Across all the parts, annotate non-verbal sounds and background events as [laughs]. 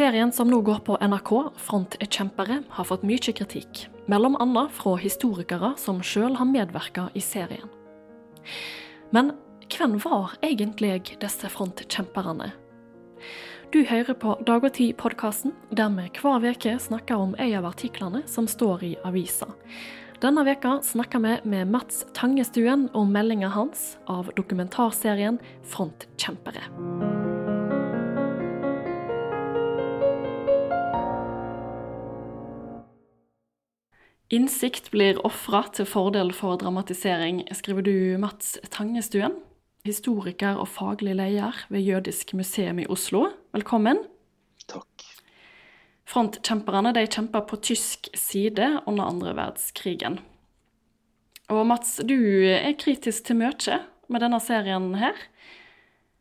Serien som nå går på NRK, Frontkjempere, har fått mye kritikk. Mellom annet fra historikere som sjøl har medvirka i serien. Men hvem var egentlig disse frontkjemperne? Du hører på Dag og Tid-podkasten, der vi hver uke snakker om en av artiklene som står i avisa. Denne veka snakker vi med Mats Tangestuen om meldinga hans av dokumentarserien Frontkjempere. Innsikt blir ofra til fordel for dramatisering, skriver du Mats Tangestuen, historiker og faglig leder ved Jødisk museum i Oslo. Velkommen. Takk. Frontkjemperne de kjempa på tysk side under andre verdenskrigen. Og Mats, du er kritisk til mye med denne serien her.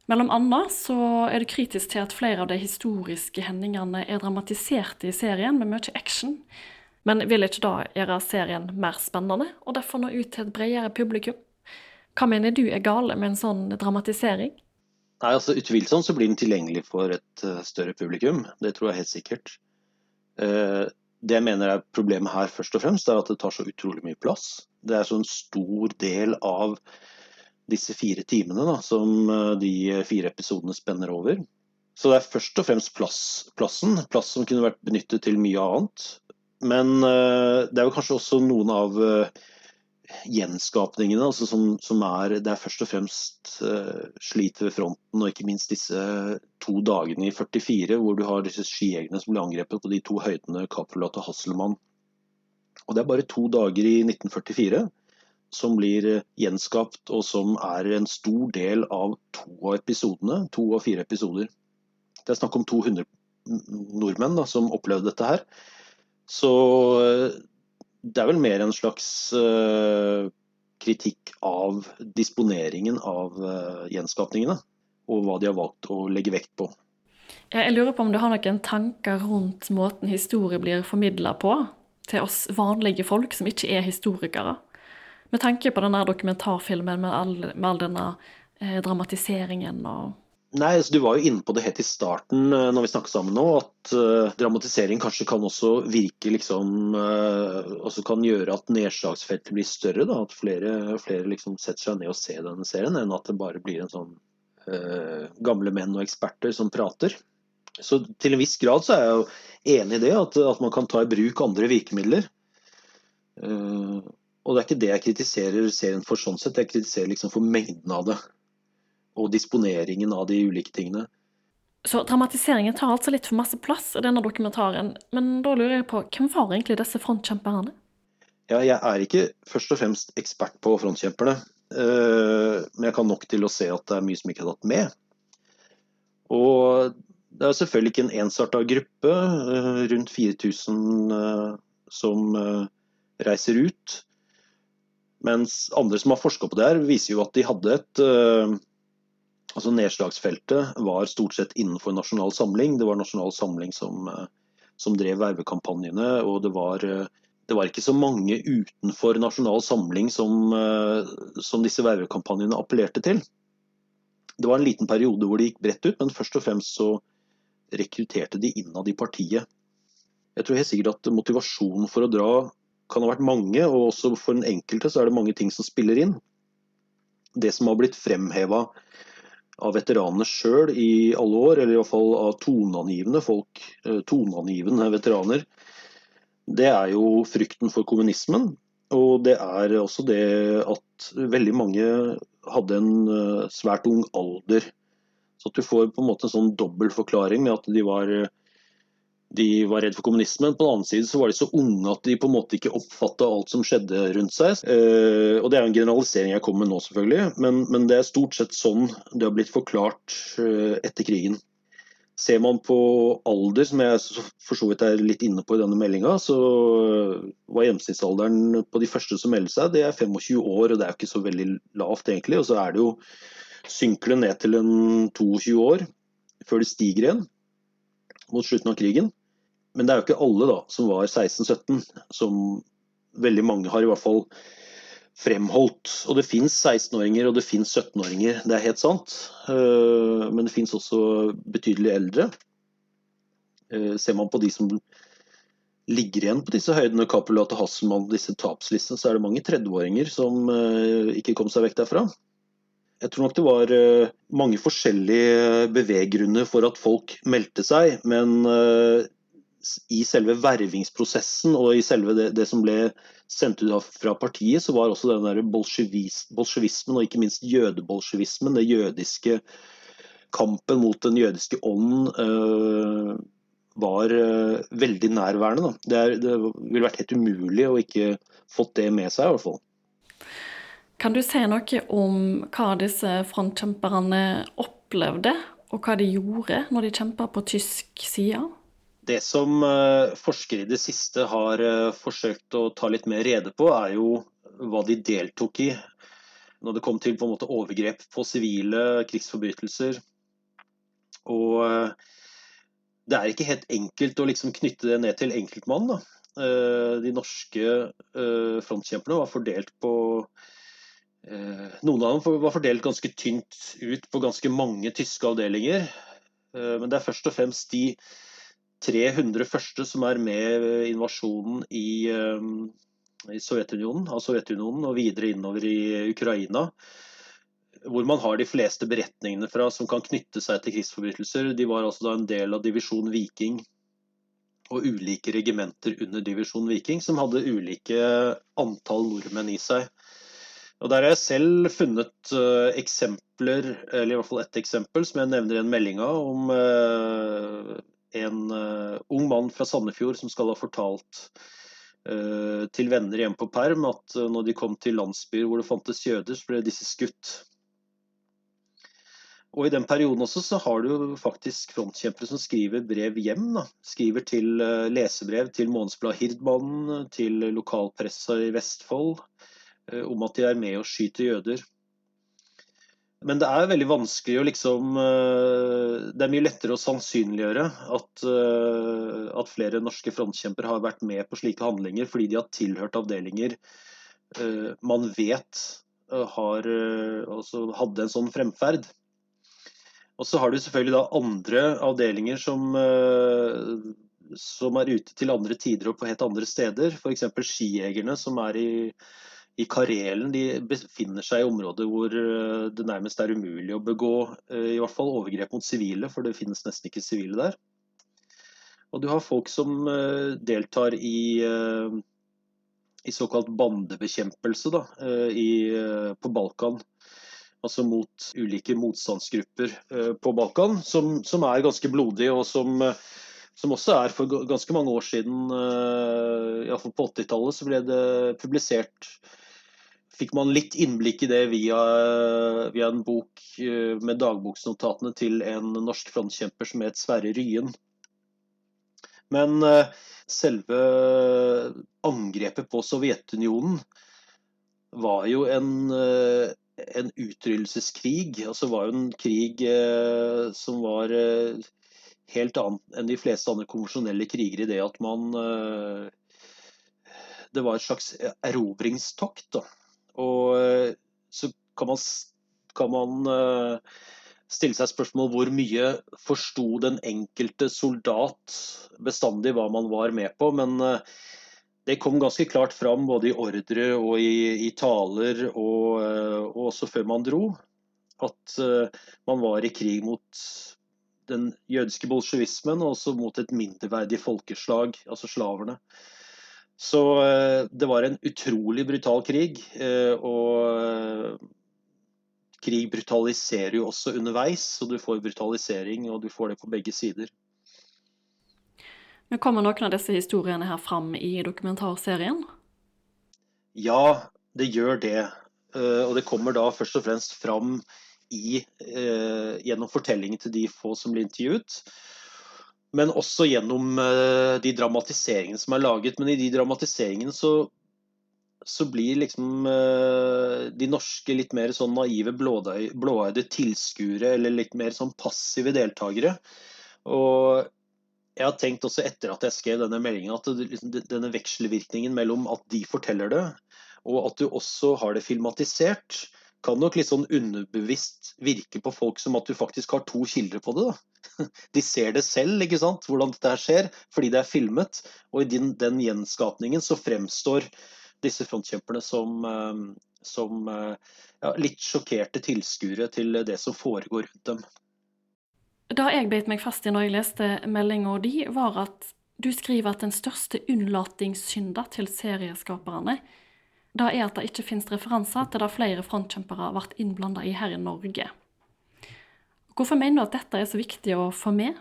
Mellom annet så er du kritisk til at flere av de historiske hendelsene er dramatiserte i serien med mye action. Men vil ikke da gjøre serien mer spennende, og derfor nå ut til et bredere publikum? Hva mener du er gale med en sånn dramatisering? Nei, altså Utvilsomt så blir den tilgjengelig for et uh, større publikum, det tror jeg helt sikkert. Uh, det jeg mener er problemet her først og fremst, er at det tar så utrolig mye plass. Det er så en stor del av disse fire timene da, som uh, de fire episodene spenner over. Så det er først og fremst plass, plassen, plass som kunne vært benyttet til mye annet. Men uh, det er jo kanskje også noen av uh, gjenskapningene altså som, som, er Det er først og fremst uh, slit ved fronten, og ikke minst disse to dagene i 44 hvor du har disse skijegerne som ble angrepet på de to høydene Kaprolat og Hasselmann. Og det er bare to dager i 1944 som blir gjenskapt, og som er en stor del av to av episodene. To av fire episoder. Det er snakk om 200 nordmenn da, som opplevde dette her. Så eh, det er vel mer en slags uh, kritikk av disponeringen av uh, gjenskapningene. Og hva de har valgt å legge vekt på. Jeg lurer på om du har noen tanker rundt måten historie blir formidla på til oss vanlige folk som ikke er historikere? Med tanke på denne dokumentarfilmen med all, med all denne eh, dramatiseringen og Nei, altså Du var jo inne på det helt i starten eh, når vi snakket sammen nå, at uh, dramatisering kanskje kan også virke liksom uh, også kan gjøre at nedslagsfeltet blir større. da, At flere, flere liksom setter seg ned og ser denne serien, enn at det bare blir en sånn uh, gamle menn og eksperter som prater. Så til en viss grad så er jeg jo enig i det, at, at man kan ta i bruk andre virkemidler. og det er ikke det jeg kritiserer serien for sånn sett, jeg kritiserer liksom for mengden av det og disponeringen av de ulike tingene. Så dramatiseringen tar altså litt for masse plass i denne dokumentaren. Men da lurer jeg på, hvem var egentlig disse frontkjemperne? Ja, jeg er ikke først og fremst ekspert på frontkjemperne. Eh, men jeg kan nok til å se at det er mye som ikke er tatt med. Og det er selvfølgelig ikke en ensarta gruppe, eh, rundt 4000 eh, som reiser ut. Mens andre som har forska på det her, viser jo at de hadde et Altså Nedslagsfeltet var stort sett innenfor Nasjonal Samling. Det var Nasjonal Samling som, eh, som drev vervekampanjene. og det var, eh, det var, ikke så mange utenfor Nasjonal Samling som, eh, som disse vervekampanjene appellerte til. Det var en liten periode hvor det gikk bredt ut, men først og fremst så rekrutterte de innad i partiet. Jeg tror helt sikkert at motivasjonen for å dra kan ha vært mange, og også for den enkelte så er det mange ting som spiller inn. Det som har blitt fremheva av veteranene sjøl i alle år, eller iallfall av toneangivende folk, eh, toneangivende veteraner, det er jo frykten for kommunismen. Og det er også det at veldig mange hadde en eh, svært ung alder. Så at du får på en måte en sånn dobbel forklaring med at de var de var redd for kommunismen. På den annen side så var de så unge at de på en måte ikke oppfatta alt som skjedde rundt seg. Eh, og Det er jo en generalisering jeg kommer med nå, selvfølgelig, men, men, det er stort sett sånn det har blitt forklart eh, etter krigen. Ser man på alder, som jeg for så vidt er litt inne på i denne meldinga, så var gjennomsnittsalderen på de første som melder seg, det er 25 år, og det er jo ikke så veldig lavt egentlig. Og så er det jo synker ned til en 22 år før det stiger igjen mot slutten av krigen. Men det er jo ikke alle da, som var 16-17, som veldig mange har i hvert fall fremholdt. Og det fins 16-åringer og det fins 17-åringer, det er helt sant. Eh, men det fins også betydelig eldre. Ser man på de som ligger igjen på disse høydene, Capulat og Hasselmann, disse tapslistene, så er det mange 30-åringer som ikke kom seg vekk derfra. Jeg tror nok det var mange forskjellige beveggrunner for at folk meldte seg, men i selve vervingsprosessen og i selve det, det som ble sendt ut fra partiet, så var også den der bolsjevismen og ikke minst jødebolsjevismen, det jødiske kampen mot den jødiske ånden, øh, var øh, veldig nærværende. Det, er, det, ville vært helt umulig å ikke fått det med seg, i hvert fall. Kan du si noe om hva disse frontkjemperne opplevde, og hva de gjorde når de kjempa på tysk side? Det som eh, forskere i det siste har eh, forsøkt å ta litt mer rede på, er jo hva de deltok i når det kom til på en måte overgrep på sivile, krigsforbrytelser. Og eh, det er ikke helt enkelt å liksom knytte det ned til enkeltmann. Da. De norske frontkjemperne var fordelt på Noen av dem var fordelt ganske tynt ut på ganske mange tyske avdelinger. Men det er først og fremst de 300 første som er med invasjonen i, eh, i Sovjetunionen, av Sovjetunionen og videre innover i Ukraina. Hvor man har de fleste beretningene fra som kan knytte seg til krigsforbrytelser. De var altså da en del av divisjon Viking og ulike regimenter under divisjon Viking som hadde ulike antall nordmenn i seg. Og Der har jeg selv funnet uh, eksempler, eller i hvert fall ett eksempel som jeg nevner i en melding av, om uh, en uh, ung mann fra Sandefjord som skal ha fortalt uh, til venner hjemme på perm at uh, når de kom til landsbyer hvor det fantes jøder, så ble disse skutt. Og I den perioden også så har du faktisk frontkjempere som skriver brev hjem. Da. Skriver til lesebrev til Månedsbladet Hirdmannen, til lokalpressa i Vestfold, om at de er med og skyter jøder. Men det er veldig vanskelig å liksom eh, Det er mye lettere å sannsynliggjøre at, eh, at flere norske frontkjempere har vært med på slike handlinger fordi de har tilhørt avdelinger eh, man vet har, altså hadde en sånn fremferd. Og så har du selvfølgelig da andre avdelinger som, som er ute til andre tider og på helt andre steder. F.eks. skijegerne som er i i Karelen de befinner seg i områder hvor eh, det nærmest er umulig å begå eh, i hvert fall overgrep mot sivile, for det finnes nesten ikke sivile der. Og du har folk som eh, deltar i, i såkalt bandebekjempelse da, i, på Balkan. Altså mot ulike motstandsgrupper på Balkan, som, som er ganske blodige, og som, som også er for ganske mange år siden, iallfall på 80-tallet, så ble det publisert fikk man litt innblikk i det via, via en bok eh, med dagboksnotatene til en norsk frontkjemper som het Sverre Ryen. Men eh, selve angrepet på Sovjetunionen var jo en, eh, en utryddelseskrig. Altså var jo en krig som var helt annet enn de fleste andre konvensjonelle kriger i det at man Det var et slags erobringstokt. da og eh, så kan man, kan man eh, stille seg spørsmål hvor mye forsto den enkelte soldat bestandig hva man var med på. Men eh, det kom ganske klart fram både i ordre og i, i taler, og, og, også før man dro, at man var i krig mot den jødiske bolsjevismen og også mot et mindreverdig folkeslag, altså slaverne. Så eh, det var en utrolig brutal krig. Eh, og eh, krig brutaliserer jo også underveis, så du får brutalisering, og du får det på begge sider. Men Kommer noen av disse historiene her fram i dokumentarserien? Ja, det gjør det. Og det kommer da først og fremst fram i, gjennom fortellingen til de få som blir intervjuet. Men også gjennom eh, de dramatiseringene som er laget. Men i de dramatiseringene så, så blir liksom eh, de norske litt mer sånn naive, blåøyde tilskuere, eller litt mer sånn passive deltakere. Og jeg har tenkt også etter at jeg skrev denne meldingen, at liksom, denne vekselvirkningen mellom at de forteller det, og at du også har det filmatisert, kan nok litt sånn underbevisst virke på folk som at du faktisk har to kilder på det. da. [laughs] De ser det selv, ikke sant, hvordan dette her skjer, fordi det er filmet. Og i den, den gjenskapningen så fremstår disse frontkjemperne som, eh, som eh, ja, litt sjokkerte tilskuere til det som foregår rundt dem. Det jeg beit meg fast i når jeg leste meldinga di, var at du skriver at den største unnlatingssynda til serieskaperne, det er at det ikke finnes referanser til det flere frontkjempere vært innblanda i her i Norge. Hvorfor mener du at dette er så viktig å få med?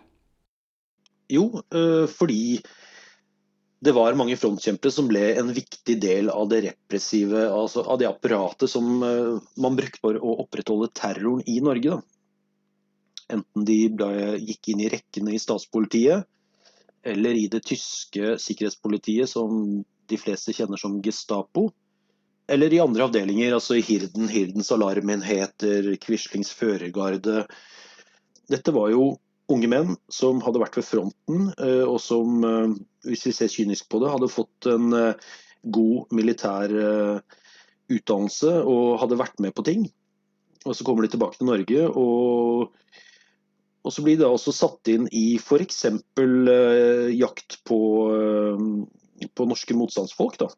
Jo, øh, fordi det var mange frontkjempere som ble en viktig del av det repressive, altså av det apparatet som øh, man brukte for å opprettholde terroren i Norge. Da. Enten de ble, gikk inn i rekkene i statspolitiet, eller i det tyske sikkerhetspolitiet, som de fleste kjenner som Gestapo. Eller i andre avdelinger, altså i Hirden, Hirdens alarmenheter, Quislings førergarde. Dette var jo unge menn som hadde vært ved fronten, eh, og som, eh, hvis vi ser kynisk på det, hadde fått en eh, god militær utdannelse og hadde vært med på ting. Og så kommer de tilbake til Norge, og og så blir det også satt inn i f.eks. Jakt på, på, norske motstandsfolk. Da.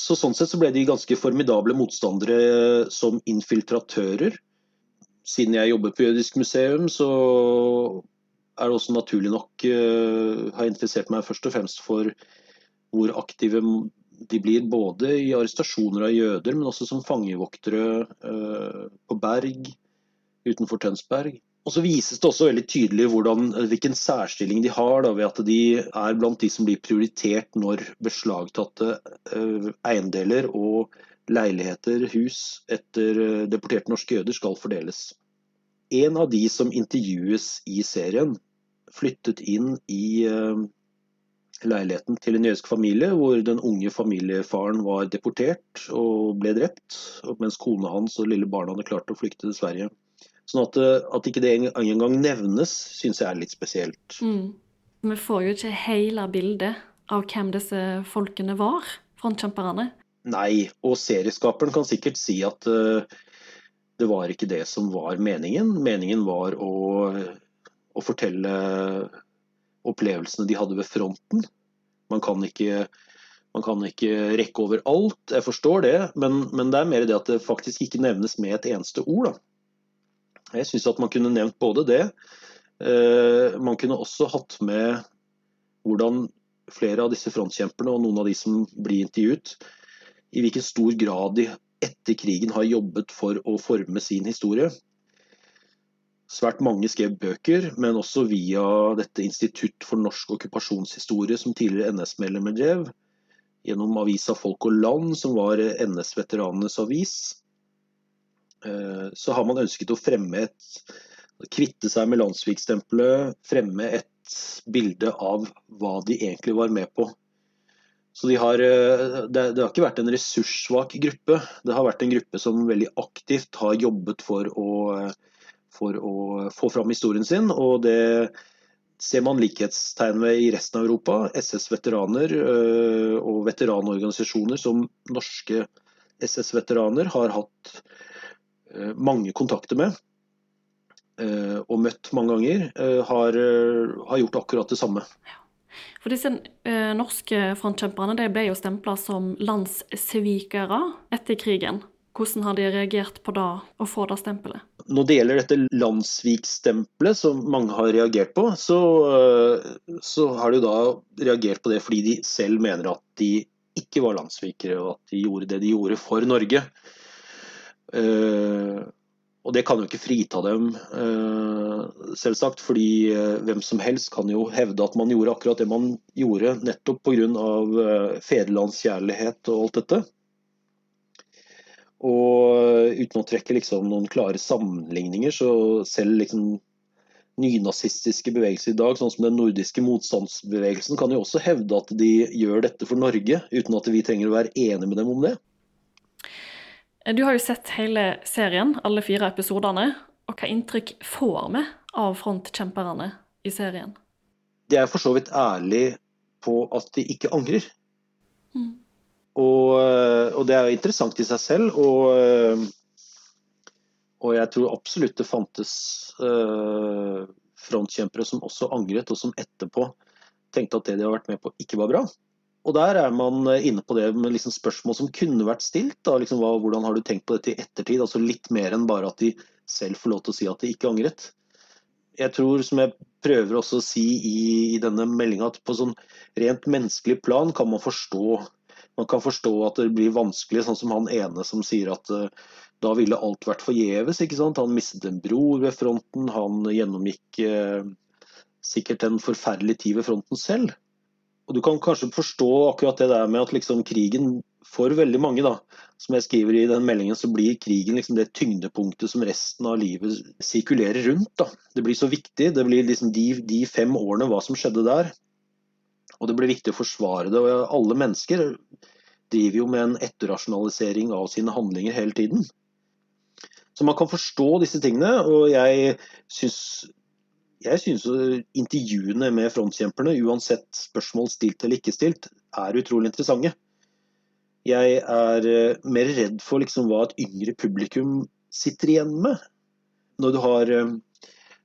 Så Sånn sett så ble de ganske formidable motstandere som infiltratører. Siden jeg jobber på Jødisk museum, så er det også naturlig nok uh, har interessert meg først og fremst for hvor aktive de blir både i arrestasjoner av jøder, men også som fangevoktere uh, på Berg utenfor Tønsberg. Og så vises det også veldig tydelig hvordan, hvilken særstilling de har, da, ved at de er blant de som blir prioritert når beslagtatte uh, eiendeler og leiligheter, hus, etter uh, deporterte norske jøder skal fordeles. En av de som intervjues i serien, flyttet inn i leiligheten til en jødisk familie, hvor den unge familiefaren var deportert og ble drept, mens kona hans og lille barna hadde klart å flykte til Sverige. Sånn at, eh, at ikke det engang nevnes, syns jeg er litt spesielt. Mm. Vi får jo ikke hele bildet av hvem disse folkene var, frontkjemperne. Nei, og serieskaperen kan sikkert si at uh, det var ikke det som var meningen. Meningen var å, å fortelle opplevelsene de hadde ved fronten. Man kan ikke man kan ikke rekke over alt, jeg forstår det, men, men, det er mer det at det faktisk ikke nevnes med et eneste ord. Da. Jeg syns at man kunne nevnt både det. Eh, man kunne også hatt med hvordan flere av disse frontkjemperne og noen av de som blir intervjuet, i hvilken stor grad de etter krigen har jobbet for å forme sin historie. Svært mange skrev bøker, men også via dette Institutt for norsk okkupasjonshistorie, som tidligere NS-medlemmer drev. Gjennom avisa Folk og Land, som var NS-veteranenes avis. Eh, så har man ønsket å fremme et Kvitte seg med landssvikstempelet, fremme et bilde av hva de egentlig var med på. Så de har, eh, det, det, har ikke vært en ressurssvak gruppe. Det har vært en gruppe som veldig aktivt har jobbet for å, for å få fram historien sin. Og det ser man likhetstegn ved i resten av Europa. SS-veteraner eh, og veteranorganisasjoner som norske SS-veteraner har hatt mange kontakter med eh, og møtt mange ganger, eh, har, har gjort akkurat det samme. For disse eh, norske frontkjemperne de ble jo stempla som landssvikere etter krigen. Hvordan har de reagert på det, å få det stempelet? Når det gjelder dette landssvikstempelet, som mange har reagert på, så, så, har de da reagert på det fordi de selv mener at de ikke var landssvikere, og at de gjorde det de gjorde for Norge. Eh, og det kan jo ikke frita dem, eh, selvsagt. Fordi eh, hvem som helst kan jo hevde at man gjorde akkurat det man gjorde nettopp pga. fedrelandskjærlighet og alt dette. Og uten å trekke liksom noen klare sammenligninger, så selv liksom nynazistiske bevegelser i dag, sånn som den nordiske motstandsbevegelsen, kan jo også hevde at de gjør dette for Norge, uten at vi trenger å være enige med dem om det. Du har jo sett hele serien, alle fire episodene. Og hva inntrykk får vi av frontkjemperne i serien? De er for så vidt ærlige på at de ikke angrer. Mm. Og, og, det er jo interessant i seg selv. Og, Og jeg tror absolutt det fantes uh, frontkjempere som også angret, og som etterpå tenkte at det de har vært med på, ikke var bra. Og der er man inne på det med liksom spørsmål som kunne vært stilt. Da, liksom, hva, hvordan har du tenkt på dette i ettertid? Altså litt mer enn bare at de selv får lov til å si at de ikke angret. Jeg tror, som jeg prøver også å si i, i denne meldinga, at på sånn rent menneskelig plan kan man forstå man kan forstå at det blir vanskelig, sånn som han ene som sier at uh, da ville alt vært forgjeves. Han mistet en bror ved fronten, han gjennomgikk uh, sikkert en forferdelig tid ved fronten selv. Og Du kan kanskje forstå akkurat det der med at liksom krigen for veldig mange, da, som jeg skriver i den meldingen, så blir krigen liksom det tyngdepunktet som resten av livet sirkulerer rundt. da. Det blir så viktig. Det blir liksom de, de fem årene, hva som skjedde der. Og det blir viktig å forsvare det. og Alle mennesker driver jo med en etterrasjonalisering av sine handlinger hele tiden. Så man kan forstå disse tingene, og jeg syns jeg synes intervjuene med frontkjemperne, uansett spørsmål stilt eller ikke stilt, er utrolig interessante. Jeg er eh, mer redd for liksom hva et yngre publikum sitter igjen med. Når du har eh,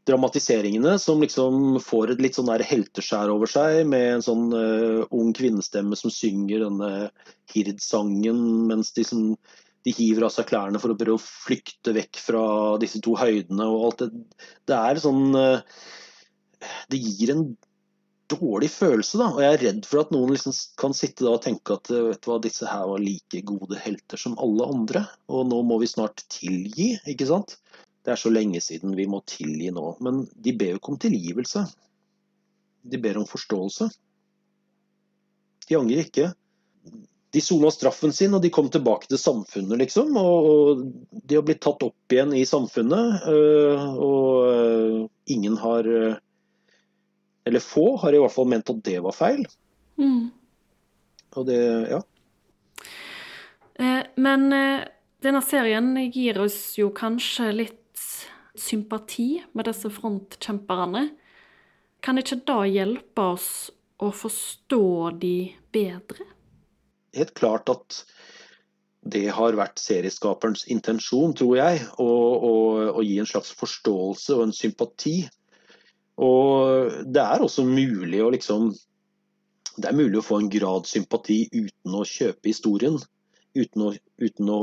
dramatiseringene som liksom får et litt sånn der helteskjær over seg, med en sånn uh, ung kvinnestemme som synger denne Hird-sangen mens de, som, de, hiver av seg klærne for å prøve å flykte vekk fra disse to høydene og alt det. Det er sånn uh, Det gir en dårlig følelse, da. Og jeg er redd for at noen liksom kan sitte da og tenke at vet du hva, disse her var like gode helter som alle andre, og nå må vi snart tilgi, ikke sant? Det er så lenge siden vi må tilgi nå. Men de ber jo ikke om tilgivelse. De ber om forståelse. De angrer ikke. De sona straffen sin, og de kom tilbake til samfunnet, liksom. Og, de har blitt tatt opp igjen i samfunnet. Øh, og øh, ingen har øh, Eller få har i hvert fall ment at det var feil. Mm. Og det Ja. Eh, men eh, denne serien gir oss jo kanskje litt sympati med disse frontkjemperne, kan ikke da hjelpe oss å forstå de bedre? Helt klart at det har vært serieskaperens intensjon, tror jeg, å, å, å, gi en slags forståelse og en sympati. Og det er også mulig å liksom Det er mulig å få en grad sympati uten å kjøpe historien. Uten å, uten å,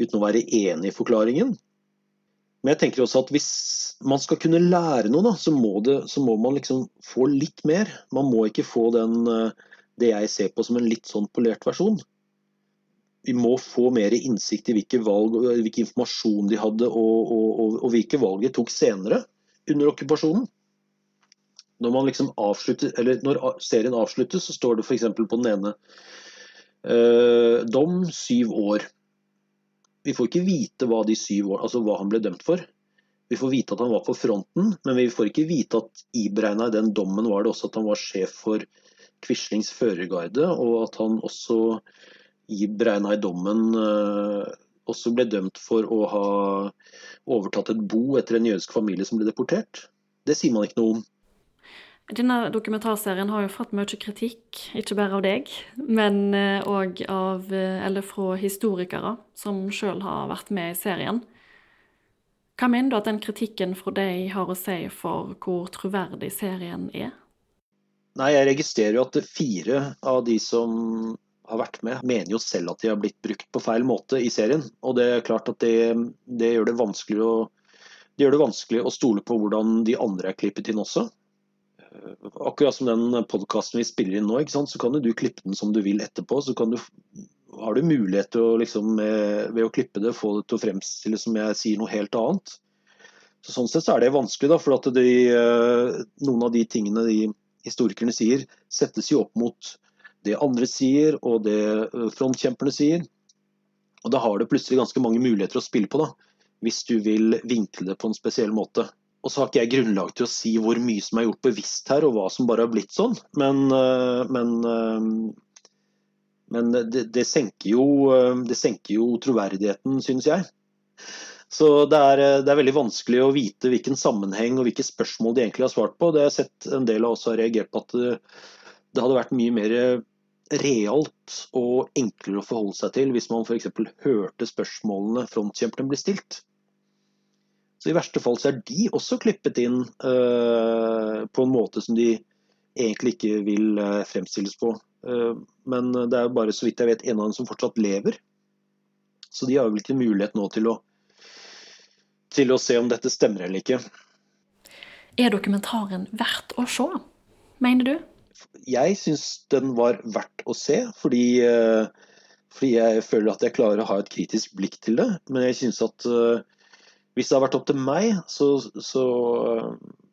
uten å være enig i forklaringen. Men jeg tenker også at hvis man skal kunne lære noe, da, så, må det, så må man liksom få litt mer. Man må ikke få den, eh, det jeg ser på som en litt sånn polert versjon. Vi må få mer innsikt i hvilke valg, hvilken informasjon de hadde, og, og, og, og hvilke valg de tok senere under okkupasjonen. Når, liksom når serien avsluttes, så står det f.eks. på den ene eh, dom syv år. Vi får ikke vite hva de syv år, altså hva han ble dømt for. Vi får vite at han var på fronten, men vi får ikke vite at iberegna i den dommen var det også at han var sjef for Quislings førerguide, og at han også i i dommen uh, også ble dømt for å ha overtatt et bo etter en jødisk familie som ble deportert. Det sier man ikke noe om. Denne dokumentarserien har jo fått mye kritikk, ikke bare av deg, men òg eh, av eh, Eller fra historikere som sjøl har vært med i serien. Hva mener du at den kritikken fra deg har å si for hvor troverdig serien er? Nei, Jeg registrerer jo at fire av de som har vært med, mener jo selv at de har blitt brukt på feil måte i serien. Og det er klart at det, det gjør det vanskelig å det gjør det vanskelig å stole på hvordan de andre er klippet inn også akkurat som den podkasten vi spiller inn nå, så kan du klippe den som du vil etterpå. Så du, har du mulighet til å liksom, ved å klippe det, få det til å fremstille som jeg sier noe helt annet. Så sånn sett så er det vanskelig, da, for de, eh, noen av de tingene de historikerne sier, settes jo opp mot det andre sier, og det frontkjemperne sier. Og da har du plutselig ganske mange muligheter å spille på, da, hvis du vil vinkle det på en spesiell måte. Og så har ikke jeg grunnlag til å si hvor mye som er gjort bevisst her, og hva som bare har blitt sånn. Men, men, men det, det, senker jo, det, senker jo, troverdigheten, synes jeg. Så det er, det er, veldig vanskelig å vite hvilken sammenheng og hvilke spørsmål de egentlig har svart på. Det har jeg sett en del av oss har reagert på at det, det hadde vært mye mer realt og enklere å forholde seg til hvis man f.eks. hørte spørsmålene frontkjemperne ble stilt. Så i verste fall så er de også klippet inn uh, på en måte som de egentlig ikke vil uh, fremstilles på. Uh, men det er bare så vidt jeg vet en av dem som fortsatt lever. Så de har vel ikke mulighet nå til å, til å se om dette stemmer eller ikke. Er dokumentaren verdt å se, mener du? Jeg syns den var verdt å se, fordi, fordi, jeg føler at jeg klarer å ha et kritisk blikk til det. Men jeg syns at hvis det har vært opp til meg, så, så,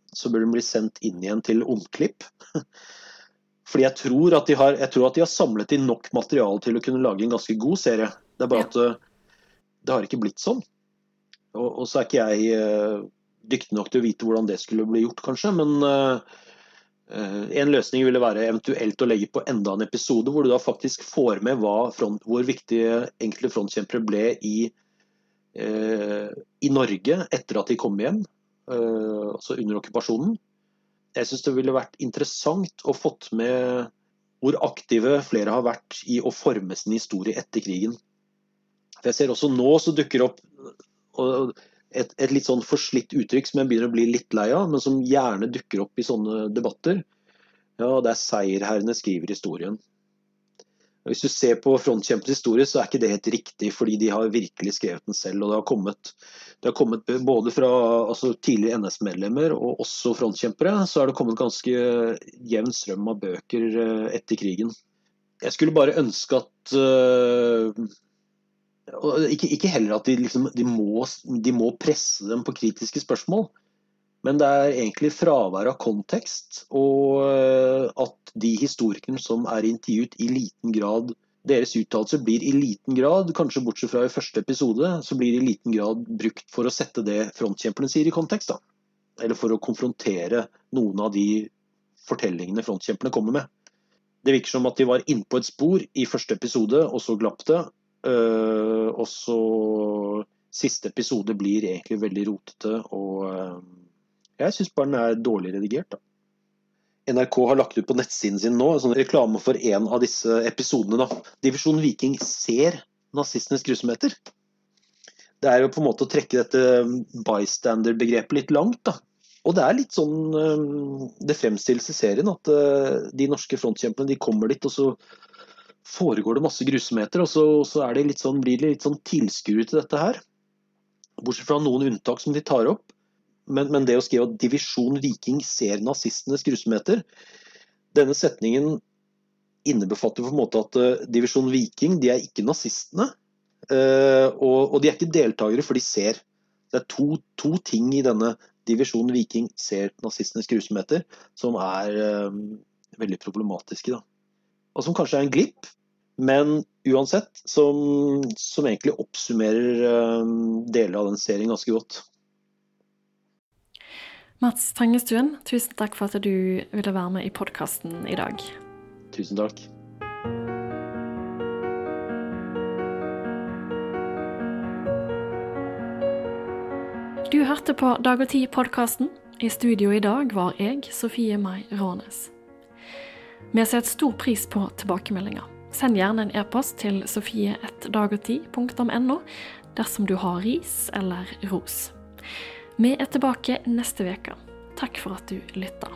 så bør den bli sendt inn igjen til omklipp. [laughs] Fordi jeg tror, at de har, jeg tror at de har samlet inn nok materiale til å kunne lage en ganske god serie. Det er bare at eh, det har ikke blitt sånn. Og, og så er ikke jeg uh, dyktig nok til å vite hvordan det skulle bli gjort, kanskje. Men uh, en løsning ville være eventuelt å legge på enda en episode hvor du da faktisk får med front, hvor viktige enkelte frontkjempere ble i Eh, i Norge etter at de kom hjem, eh, altså under okkupasjonen. Jeg syns det ville vært interessant å fått med hvor aktive flere har vært i å forme sin historie etter krigen. For Jeg ser også nå så dukker opp et, et, litt sånn forslitt uttrykk som jeg begynner å bli litt lei av, men som gjerne dukker opp i sånne debatter. Ja, det er seierherrene skriver historien. Hvis du ser på frontkjempens historie, så er ikke det helt riktig, fordi de har virkelig skrevet den selv. og Det har kommet, det har kommet både fra altså, tidligere NS-medlemmer og også frontkjempere, så har det kommet ganske jevn strøm av bøker eh, etter krigen. Jeg skulle bare ønske at uh, ikke, ikke, heller at de, liksom, de, må, de må presse dem på kritiske spørsmål. Men det er egentlig fravær av kontekst, og eh, at de historikerne som er intervjuet i liten grad deres uttalelser blir i liten grad, kanskje bortsett fra i første episode, så blir det i liten grad brukt for å sette det frontkjemperne sier i kontekst. da. Eller for å konfrontere noen av de fortellingene frontkjemperne kommer med. Det virker som at de var inne på et spor i første episode, og så glapp det. Eh, og så Siste episode blir egentlig veldig rotete og eh, jeg syns bare den er dårlig redigert. da. NRK har lagt ut på nettsiden sin nå en sånn reklame for en av disse episodene. da. Divisjon Viking ser nazistenes grusomheter. Det er jo på en måte å trekke dette bystander-begrepet litt langt. da. Og det er litt sånn eh, det fremstilles i serien, at de norske frontkjempene de kommer dit, og så foregår det masse grusomheter. Og så, så det sånn, blir det litt sånn tilskuere til dette her. Bortsett fra noen unntak som de tar opp men, men, det å skrive at 'Divisjon Viking ser nazistenes grusomheter' Denne setningen innebefatter på en måte at uh, Divisjon Viking de er ikke nazistene. Uh, og, og, de er ikke deltakere, for de ser. Det er to, to ting i denne Divisjon Viking ser nazistenes grusomheter som er uh, veldig problematiske. Da. Og som kanskje er en glipp, men uansett som, som egentlig oppsummerer deler av den serien ganske godt. Mats Tangestuen, tusen takk for at du ville være med i podkasten i dag. Tusen takk. Du hørte på Dag og Tid-podkasten. I studio i dag var jeg, Sofie Mai Rånes. Vi setter stor pris på tilbakemeldinger. Send gjerne en e-post til sofie1dagogti.no dersom du har ris eller ros. Vi er tilbake neste uke. Takk for at du lytta.